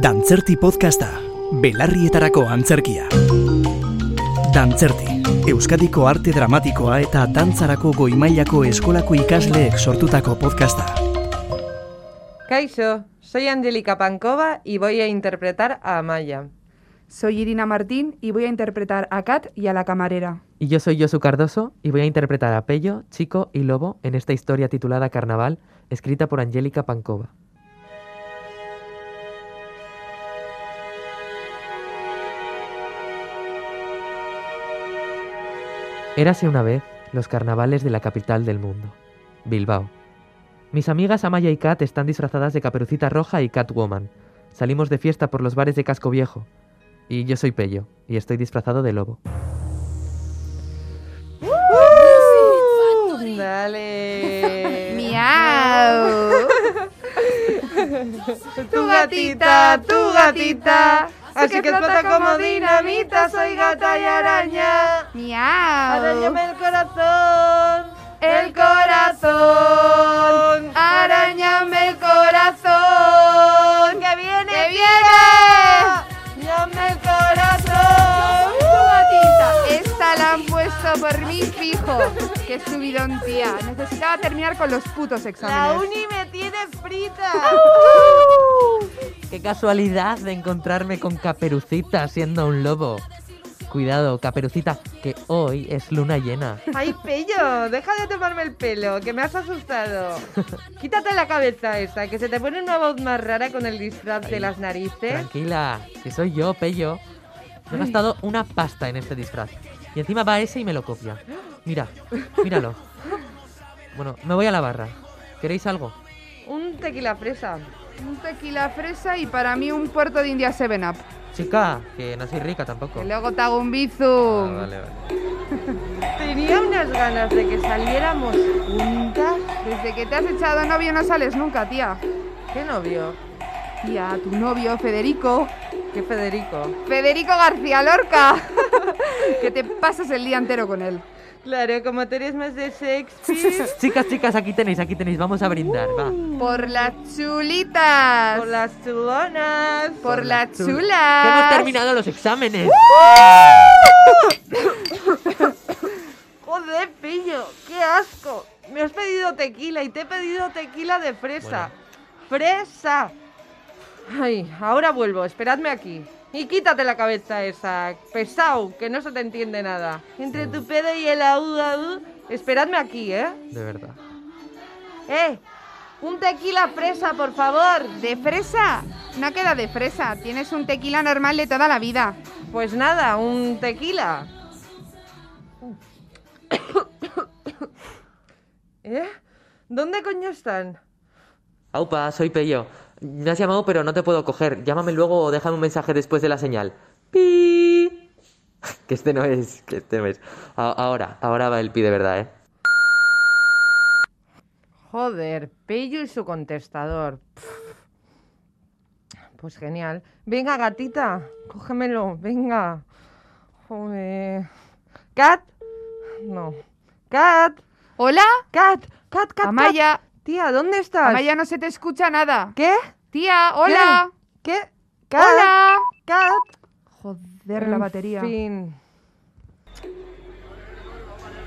Dantzerti podcasta, belarrietarako antzerkia. Dantzerti, Euskadiko arte dramatikoa eta dantzarako goimailako eskolako ikasleek sortutako podcasta. Kaixo, soy Angélica Pankova y voy a interpretar a Amaya. Soy Irina Martín y voy a interpretar a Kat y a la camarera. Y yo soy Josu Cardoso y voy a interpretar a Pello, Chico y Lobo en esta historia titulada Carnaval, escrita por Angélica Pankova. Érase una vez los carnavales de la capital del mundo, Bilbao. Mis amigas Amaya y Kat están disfrazadas de Caperucita Roja y Catwoman. Salimos de fiesta por los bares de Casco Viejo. Y yo soy Pello, y estoy disfrazado de lobo. Dale. ¡Miau! tu gatita, tu gatita. Así que explota como dinamita, soy gata y araña. ¡Miau! Arañame el corazón, el corazón. ¡Arañame el corazón! ¡Que viene! ¡Que tía! ¡Llame el corazón! Esta la han puesto por mí fijo. ¡Qué subidón, tía! Necesitaba terminar con los putos La exámenes. uni me tiene frita. ¡Qué casualidad de encontrarme con Caperucita siendo un lobo! Cuidado, Caperucita, que hoy es luna llena. Ay, Pello, deja de tomarme el pelo, que me has asustado. Quítate la cabeza esa, que se te pone una voz más rara con el disfraz de las narices. Tranquila, que soy yo, Pello. Me he gastado una pasta en este disfraz. Y encima va ese y me lo copia. Mira, míralo. Bueno, me voy a la barra. ¿Queréis algo? Un tequila fresa. Un tequila fresa y para mí un puerto de India 7-Up. Chica, que no soy rica tampoco. Que luego te hago un Ah, bizum. vale, vale. Tenía unas ganas de que saliéramos juntas. Desde que te has echado novio no sales nunca, tía. ¿Qué novio? Tía, tu novio, Federico. ¿Qué Federico? Federico García Lorca. que te pasas el día entero con él. Claro, como tú eres más de Shakespeare. Chicas, chicas, aquí tenéis, aquí tenéis. Vamos a brindar, va. Por las chulitas. Por las chulonas. Por las chul- chulas. Hemos terminado los exámenes. Joder, pillo, qué asco. Me has pedido tequila y te he pedido tequila de fresa. ¡Fresa! Ay, ahora vuelvo, esperadme aquí. Y quítate la cabeza esa, pesado, que no se te entiende nada. Entre tu pedo y el aú, aú, esperadme aquí, ¿eh? De verdad. ¡Eh! Un tequila fresa, por favor. ¿De fresa? No queda de fresa. Tienes un tequila normal de toda la vida. Pues nada, un tequila. ¿Eh? ¿Dónde coño están? Aupa, soy Pello. Me has llamado, pero no te puedo coger. Llámame luego o déjame un mensaje después de la señal. ¡Pi! Que este no es, que este no es. A- ahora, ahora va el pi de verdad, ¿eh? Joder, Pello y su contestador. Pff. Pues genial. Venga, gatita, cógemelo, venga. Joder. ¿Cat? No. ¿Cat? ¿Hola? ¿Cat? ¿Cat, cat, Amaya. cat? Tía, ¿dónde estás? Amaya, no se te escucha nada. ¿Qué? Tía, hola. ¿Qué? ¿Cat? Hola. ¿Cat? Joder, la batería. fin.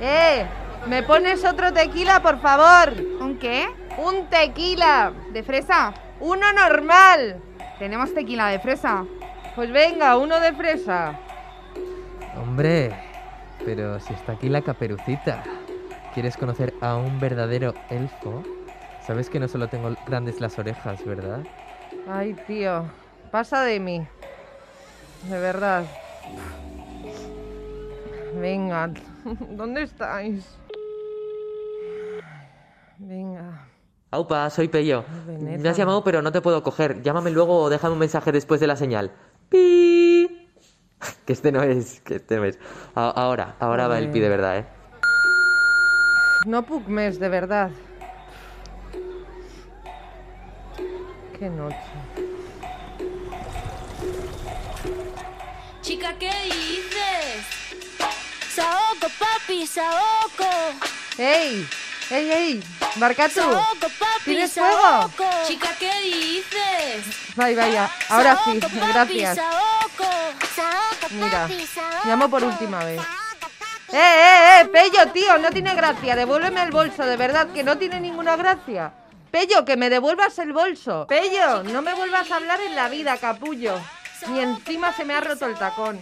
¡Eh! ¿Me pones otro tequila, por favor? ¿Un qué? ¡Un tequila! ¿De fresa? ¡Uno normal! Tenemos tequila de fresa. Pues venga, uno de fresa. Hombre, pero si está aquí la caperucita. ¿Quieres conocer a un verdadero elfo? Sabes que no solo tengo grandes las orejas, ¿verdad? Ay, tío. Pasa de mí. De verdad. Venga. ¿Dónde estáis? Venga. Aupa, soy Pello. Veneta. Me has llamado, pero no te puedo coger. Llámame luego o déjame un mensaje después de la señal. ¡Pi! Que este no es, que este no es. A- ahora, ahora va el pi de verdad, ¿eh? No puc més, de verdad. Qué noche. Chica, ¿qué dices? Saoco, papi, Saoco. ¡Ey! ¡Ey, ey! ¡Barcatu! ¿Tienes fuego? Chica, ¿qué dices? Vaya, vaya. Ahora sí, gracias. Mira, llamo por última vez. ¡Eh, eh, eh! Pello, tío, no tiene gracia. Devuélveme el bolso, de verdad, que no tiene ninguna gracia. Pello, que me devuelvas el bolso. Pello, no me vuelvas a hablar en la vida, capullo. Ni encima se me ha roto el tacón.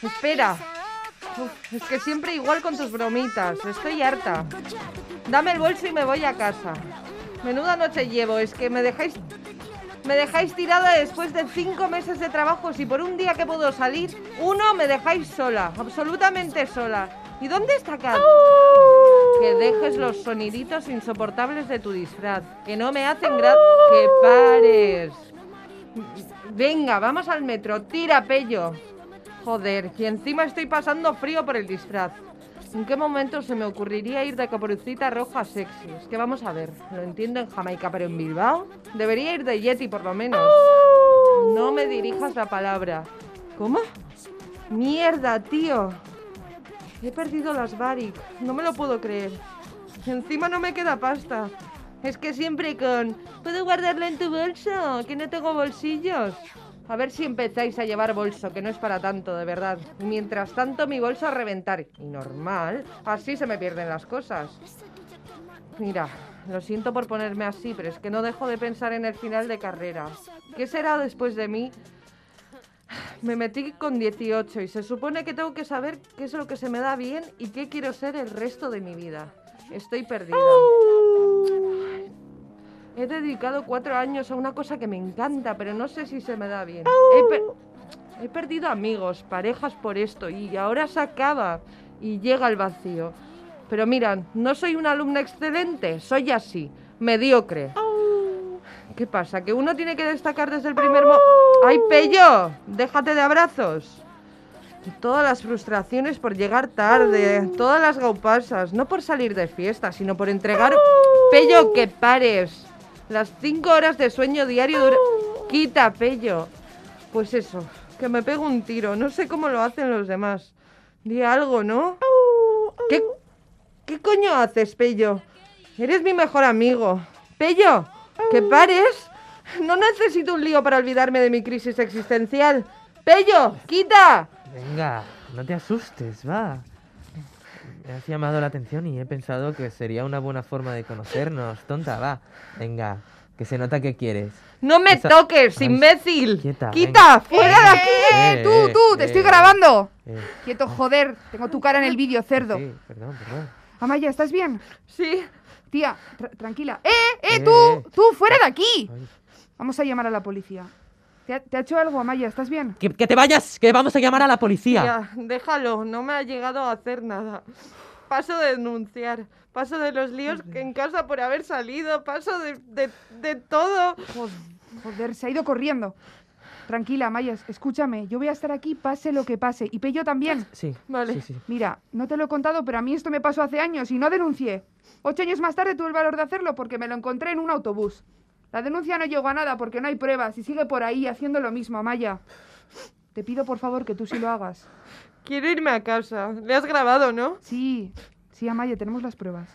Espera. Uf, es que siempre igual con tus bromitas. Estoy harta. Dame el bolso y me voy a casa. Menuda noche llevo. Es que me dejáis... Me dejáis tirada después de cinco meses de trabajo. Si por un día que puedo salir, uno me dejáis sola. Absolutamente sola. ¿Y dónde está Kat? Que dejes los soniditos insoportables de tu disfraz. Que no me hacen gracia. Que pares. Venga, vamos al metro. Tira, Pello. Joder, y encima estoy pasando frío por el disfraz. ¿En qué momento se me ocurriría ir de caperucita roja sexy? Es que vamos a ver, lo entiendo en Jamaica, pero en Bilbao debería ir de Yeti por lo menos. No me dirijas la palabra. ¿Cómo? Mierda, tío. He perdido las Barik. No me lo puedo creer. Encima no me queda pasta. Es que siempre con... ¿Puedo guardarla en tu bolso? Que no tengo bolsillos. A ver si empezáis a llevar bolso, que no es para tanto, de verdad. Mientras tanto, mi bolso a reventar. Y normal, así se me pierden las cosas. Mira, lo siento por ponerme así, pero es que no dejo de pensar en el final de carrera. ¿Qué será después de mí? Me metí con 18 y se supone que tengo que saber qué es lo que se me da bien y qué quiero ser el resto de mi vida. Estoy perdida. He dedicado cuatro años a una cosa que me encanta, pero no sé si se me da bien. He, per- he perdido amigos, parejas por esto y ahora se acaba y llega el vacío. Pero miran, no soy una alumna excelente, soy así, mediocre. ¿Qué pasa? ¿Que uno tiene que destacar desde el primer mo... ¡Ay, Pello! Déjate de abrazos. Todas las frustraciones por llegar tarde, todas las gaupasas, no por salir de fiesta, sino por entregar... Pello, que pares. Las cinco horas de sueño diario dura... Quita, Pello. Pues eso, que me pego un tiro. No sé cómo lo hacen los demás. Di algo, ¿no? ¿Qué, ¿Qué coño haces, Pello? Eres mi mejor amigo. Pello, que pares. No necesito un lío para olvidarme de mi crisis existencial. Pello, quita. Venga, no te asustes, va. Me has llamado la atención y he pensado que sería una buena forma de conocernos, tonta, va. Venga, que se nota que quieres. No me Esa- toques, Ay, imbécil. quieta, Quita, venga. fuera de aquí. ¡Eh, Eh, tú, eh, tú! ¡Te estoy eh. grabando! Eh, Quieto, joder. Tengo tu cara en el vídeo, cerdo. sí, perdón, perdón. Amaya, ¿estás bien? Sí, Tía, tra- tranquila. ¡Eh, eh, Eh, tú! ¡Tú, fuera de aquí! Vamos a llamar a la policía. ¿Te ha, te ha hecho algo, Amaya? ¿Estás bien? Que, que te vayas, que vamos a llamar a la policía. ya, déjalo. No me ha llegado a hacer nada. Paso de denunciar. Paso de los líos que en casa por haber salido. Paso de, de, de todo. Joder, se ha ido corriendo. Tranquila, Amaya, escúchame. Yo voy a estar aquí pase lo que pase. Y Pello también. Sí, Vale. sí, sí. Mira, no te lo he contado, pero a mí esto me pasó hace años y no denuncié. Ocho años más tarde tuve el valor de hacerlo porque me lo encontré en un autobús. La denuncia no llegó a nada porque no hay pruebas y sigue por ahí haciendo lo mismo, Amaya. Te pido por favor que tú sí lo hagas. Quiero irme a casa. Le has grabado, ¿no? Sí, sí, Amaya, tenemos las pruebas.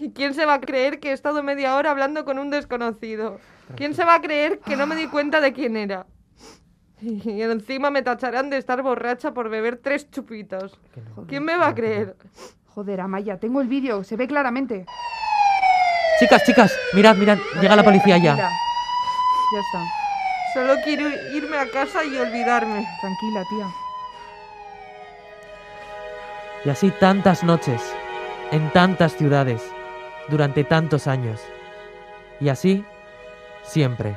¿Y quién se va a creer que he estado media hora hablando con un desconocido? ¿Quién se va a creer que no me di cuenta de quién era? Y encima me tacharán de estar borracha por beber tres chupitos. No. ¿Quién me va a creer? Joder, Amaya, tengo el vídeo, se ve claramente. Chicas, chicas, mirad, mirad, llega la policía ya. Ya está. Solo quiero irme a casa y olvidarme. Tranquila, tía. Y así tantas noches, en tantas ciudades, durante tantos años. Y así, siempre.